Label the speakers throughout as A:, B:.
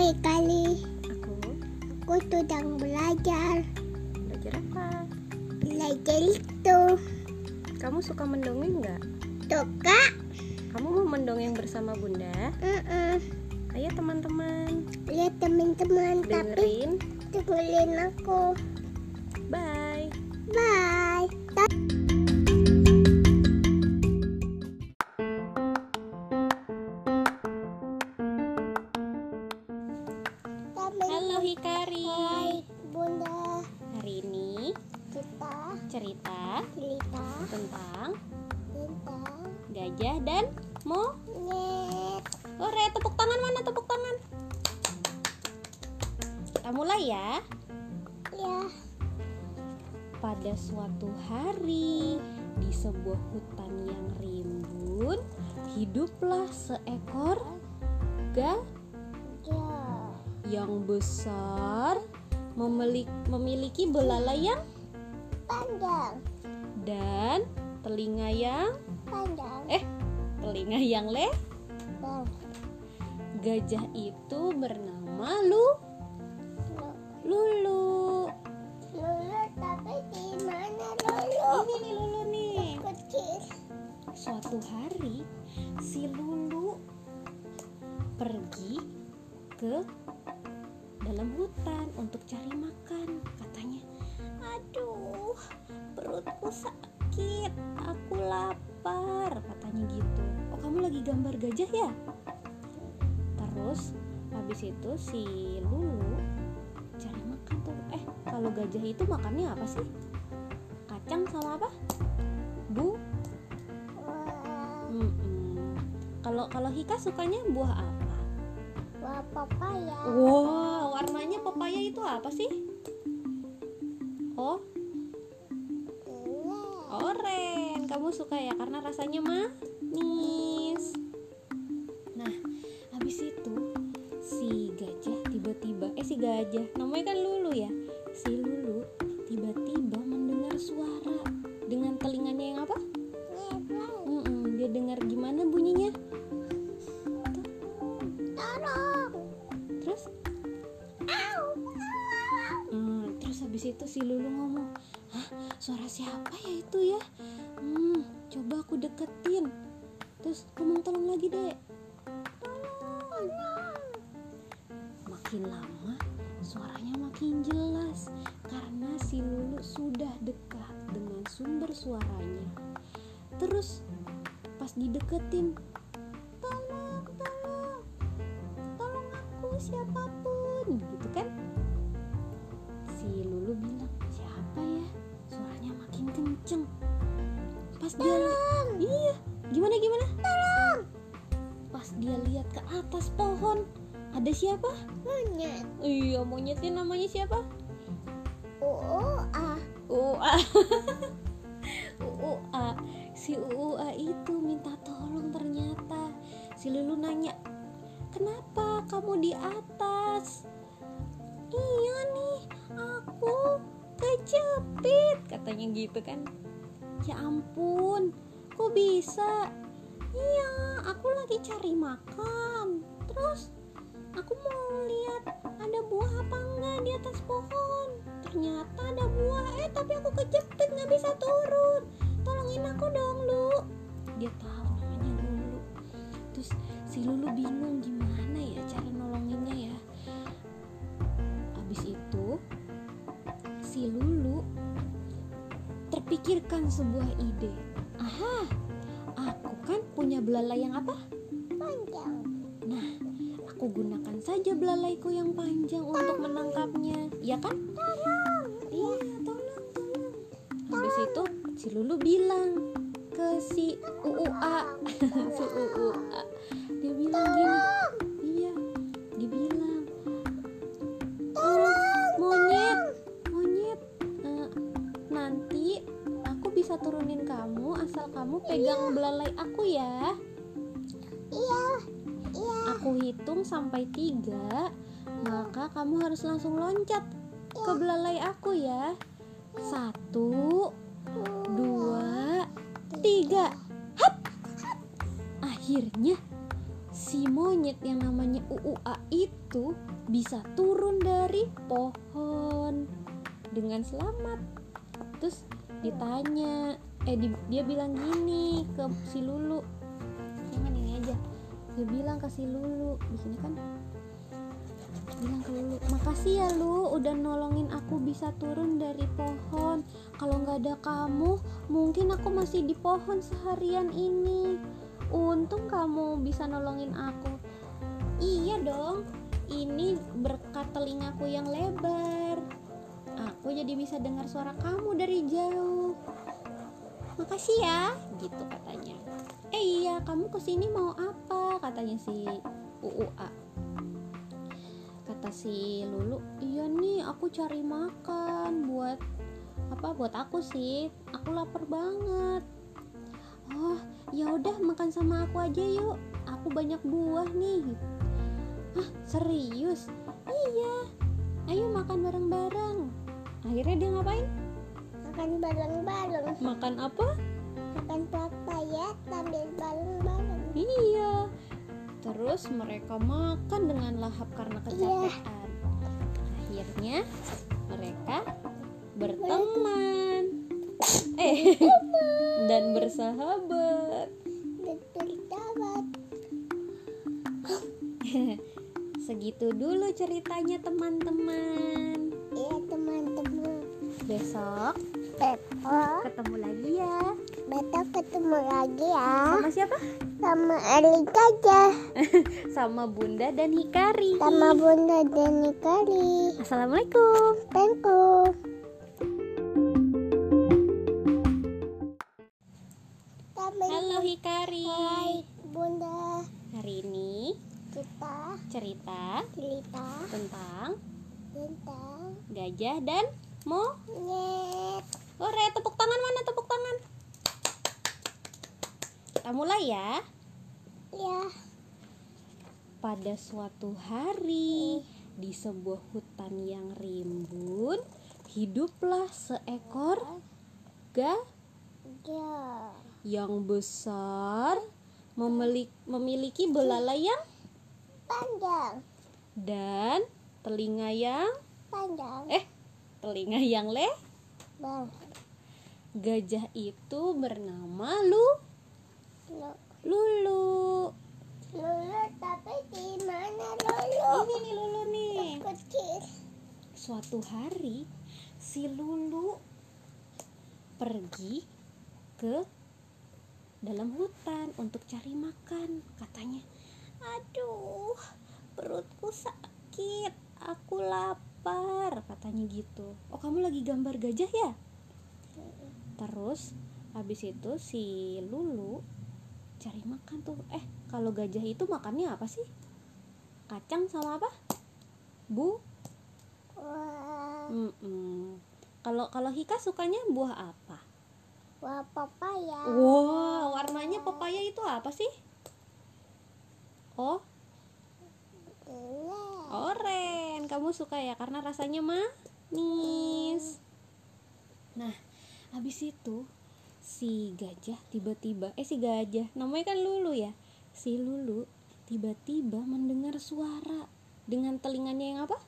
A: Kali
B: Aku
A: aku sedang belajar
B: belajar apa?
A: belajar itu
B: Kamu suka mendongeng nggak?
A: suka
B: Kamu mau mendongeng bersama bunda?
A: Mm-mm.
B: Ayo teman-teman
A: lihat teman-teman tapi
B: dengerin
A: aku
B: Bye.
A: bye Kita
B: mulai ya.
A: ya
B: Pada suatu hari di sebuah hutan yang rimbun, hiduplah seekor gajah
A: ya
B: yang besar memiliki, belalai yang
A: panjang.
B: dan telinga yang
A: panjang.
B: Eh telinga yang le
A: bang
B: gajah itu bernama Lu Lulu.
A: Lulu tapi di mana lulu?
B: Ini nih Lulu nih.
A: Kecil.
B: Suatu hari si Lulu pergi ke dalam hutan untuk cari makan katanya. Aduh perutku sakit aku lapar katanya gitu. Oh kamu lagi gambar gajah ya? Terus habis itu si Lulu kalau gajah itu makannya apa sih kacang sama apa bu. Kalau kalau Hika sukanya buah apa?
A: wah papaya
B: Wow, warnanya pepaya itu apa sih? Oh, oren. Kamu suka ya karena rasanya manis. Nah, habis itu si gajah tiba-tiba eh si gajah namanya kan siapa ya itu ya? Hmm, coba aku deketin. Terus ngomong tolong lagi dek. Makin lama suaranya makin jelas karena si Lulu sudah dekat dengan sumber suaranya. Terus pas dideketin, tolong, tolong, tolong aku siapa pun, pohon. Ada siapa?
A: Monyet.
B: Iya monyetnya namanya siapa?
A: Oh ah
B: Ua Ua si Ua itu minta tolong ternyata. Si Lulu nanya kenapa kamu di atas? Iya nih aku kejepit katanya gitu kan. Ya ampun kok bisa? Iya aku lagi cari makan terus aku mau lihat ada buah apa enggak di atas pohon. Ternyata ada buah. Eh tapi aku kejepit nggak bisa turun. Tolongin aku dong lu. Dia tahu namanya Lulu. Terus si Lulu bingung gimana ya cara nolonginnya ya. Habis itu si Lulu terpikirkan sebuah ide. Aha aku kan punya belalai yang apa aku gunakan saja belalaiku yang panjang untuk menangkapnya, ya kan? Iya, tolong, tolong. Habis itu si Lulu bilang ke si UUA, si UUA. Dia bilang gini, iya, dia bilang, monyet, monyet, eh, nanti aku bisa turunin kamu asal kamu pegang belalai aku ya. Hitung sampai tiga, maka kamu harus langsung loncat ke belalai aku ya. Satu, dua, tiga. Hap! Akhirnya si monyet yang namanya UUA itu bisa turun dari pohon dengan selamat. Terus ditanya, eh di- dia bilang gini ke si Lulu. Dia bilang ke si Lulu, di sini kan bilang ke Lulu, makasih ya Lu udah nolongin aku bisa turun dari pohon. Kalau nggak ada kamu, mungkin aku masih di pohon seharian ini. Untung kamu bisa nolongin aku. Iya dong, ini berkat telingaku yang lebar. Aku jadi bisa dengar suara kamu dari jauh. Makasih ya, gitu katanya. Iya, kamu ke sini mau apa? Katanya si UUA kata si Lulu iya nih aku cari makan buat apa buat aku sih. Aku lapar banget. Oh ya udah makan sama aku aja yuk. Aku banyak buah nih. Ah serius? Iya. Ayo makan bareng-bareng. Akhirnya dia ngapain?
A: Makan bareng-bareng.
B: makan apa terus mereka makan dengan lahap karena kecapean. Akhirnya mereka berteman. Eh dan bersahabat.
A: Bersahabat.
B: segitu dulu ceritanya teman-teman.
A: Iya teman-teman.
B: besok
A: Besok,
B: ketemu lagi ya
A: besok ketemu lagi ya.
B: sama siapa
A: Sama Ali aja.
B: sama Bunda dan Hikari
A: Sama Bunda dan Nikari.
B: Assalamualaikum
A: Thank you.
B: Halo Hikari
A: Hai Bunda
B: hari ini
A: kita
B: cerita
A: cerita
B: tentang
A: tentang
B: gajah dan
A: monyet.
B: Ore, tepuk tangan mana tepuk tangan? Kita mulai ya.
A: Ya,
B: Pada suatu hari di sebuah hutan yang rimbun, hiduplah seekor gajah
A: ya.
B: yang besar memiliki, memiliki belalai yang
A: Panjang,
B: dan telinga yang
A: panjang.
B: eh telinga yang le
A: Bang,
B: gajah itu bernama lu, Lulu.
A: Lulu tapi di mana lulu?
B: ini nih Lulu nih.
A: Kecil.
B: suatu hari si Lulu pergi ke dalam hutan untuk cari makan katanya. Aduh perutku sakit aku lapar katanya gitu. Oh kamu lagi gambar gajah ya? Terus habis itu si Lulu cari makan tuh eh kalau gajah itu makannya apa sih kacang sama apa bu Mm-mm. Kalau kalau Hika sukanya buah apa?
A: wah papaya.
B: Wow, warnanya pepaya itu apa sih? Oh, oren. Kamu suka ya karena rasanya manis. Nah, habis itu si gajah tiba-tiba eh si gajah namanya kan Lulu ya. Si Lulu tiba-tiba mendengar suara dengan telinganya yang apa?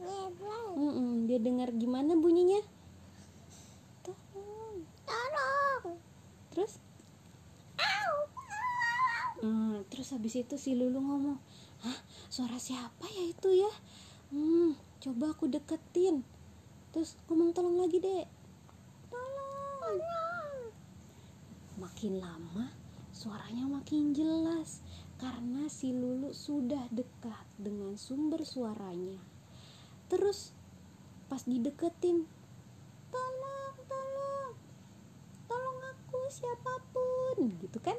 A: Neblang.
B: Mm-mm, dia dengar gimana bunyinya? Tolong.
A: Tolong.
B: Terus. Hmm, terus habis itu si Lulu ngomong, Hah, suara siapa ya itu ya? Hmm, coba aku deketin. Terus ngomong tolong lagi dek. Tolong. Makin lama suaranya makin jelas karena si Lulu sudah dekat dengan sumber suaranya. Terus pas dideketin, tolong, tolong, tolong aku siapa pun, gitu kan?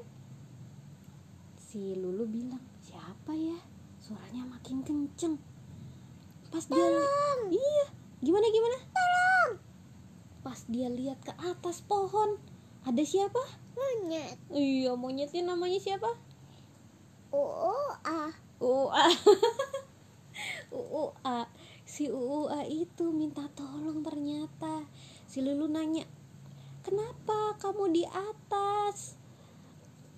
B: si Lulu bilang siapa ya? Suaranya makin kenceng. Pas dia iya gimana gimana? Tolong! Pas dia lihat ke atas pohon ada siapa
A: Monyet.
B: iya monyetnya namanya siapa?
A: Oh, ah.
B: Ua Ua si Ua itu minta tolong ternyata. Si Lulu nanya kenapa kamu di atas?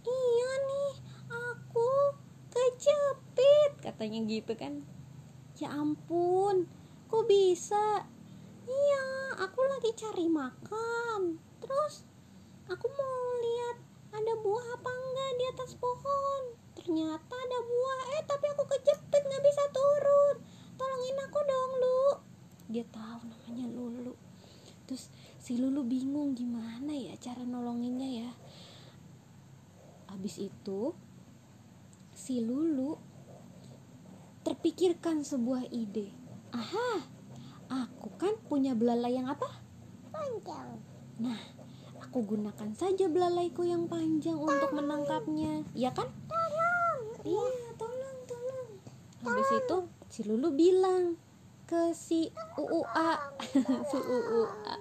B: Iya nih aku katanya gitu kan. Ya ampun kok bisa? Iya aku lagi cari makan. Terus aku mau lihat ada buah apa enggak di atas pohon. Ternyata ada buah. Eh tapi aku kejepit nggak bisa turun. Tolongin aku dong lu. Dia tahu namanya Lulu. Terus si Lulu bingung gimana ya cara nolonginnya ya. Habis itu si Lulu terpikirkan sebuah ide. Aha aku kan punya belalai yang apa?
A: Panjang.
B: Nah, aku gunakan saja belalaiku yang panjang untuk menangkapnya. Ya kan?
A: Tolong.
B: Iya, tolong, tolong. Habis itu si Lulu bilang ke si UUA, si UUA.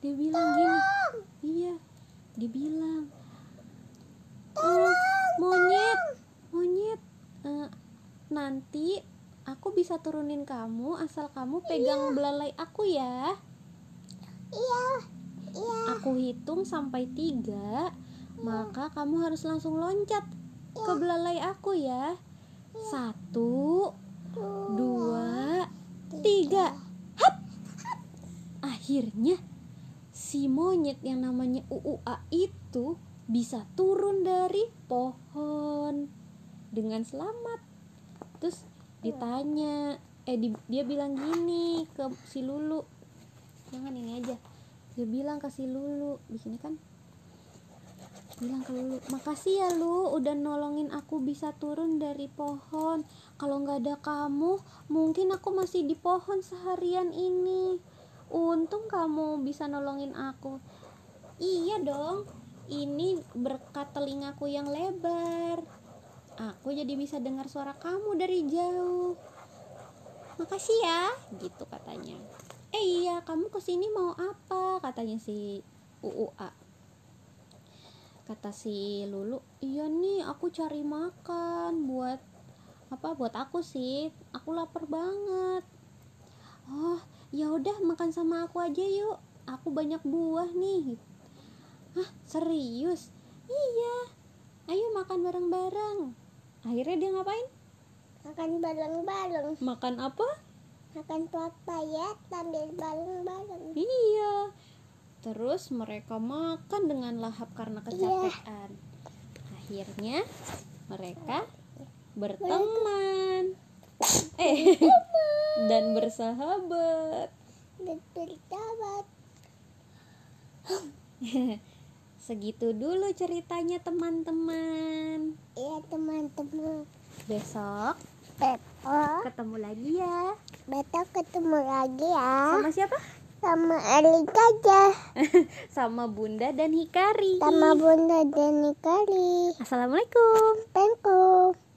B: Dia bilang gini. Iya. Dia bilang, "Oh, monyet, monyet, eh, nanti aku bisa turunin kamu asal kamu pegang belalai aku ya."
A: Iya.
B: Aku hitung sampai tiga, maka kamu harus langsung loncat ke belalai aku ya. Satu, dua, tiga. Hap! Akhirnya si monyet yang namanya UUA itu bisa turun dari pohon dengan selamat. Terus ditanya, eh di- dia bilang gini ke si Lulu, jangan ini aja. Dia bilang ke si Lulu, di sini kan bilang ke Lulu, makasih ya Lu udah nolongin aku bisa turun dari pohon. Kalau nggak ada kamu, mungkin aku masih di pohon seharian ini. Untung kamu bisa nolongin aku. Iya dong, ini berkat telingaku yang lebar. Aku jadi bisa dengar suara kamu dari jauh. Makasih ya, gitu katanya. Eh iya, kamu ke sini mau apa? Katanya si UUA. Kata si Lulu, iya nih aku cari makan buat apa? Buat aku sih. Aku lapar banget. Oh, ya udah makan sama aku aja yuk. Aku banyak buah nih. Hah, serius? Iya. Ayo makan bareng-bareng. Akhirnya dia ngapain?
A: Makan bareng-bareng.
B: Makan apa?
A: Makan papaya sambil bareng-bareng.
B: Iya. Terus mereka makan dengan lahap karena kecapean. Akhirnya mereka berteman. Eh, dan bersahabat.
A: Bersahabat.
B: Segitu dulu ceritanya teman-teman.
A: Iya teman-teman.
B: Besok
A: Besok,
B: ketemu lagi ya.
A: besok ketemu lagi ya.
B: Sama siapa?
A: Sama Ali Gajah.
B: Sama Bunda dan Hikari.
A: Sama Bunda dan Nikari.
B: Assalamualaikum.
A: Thank you.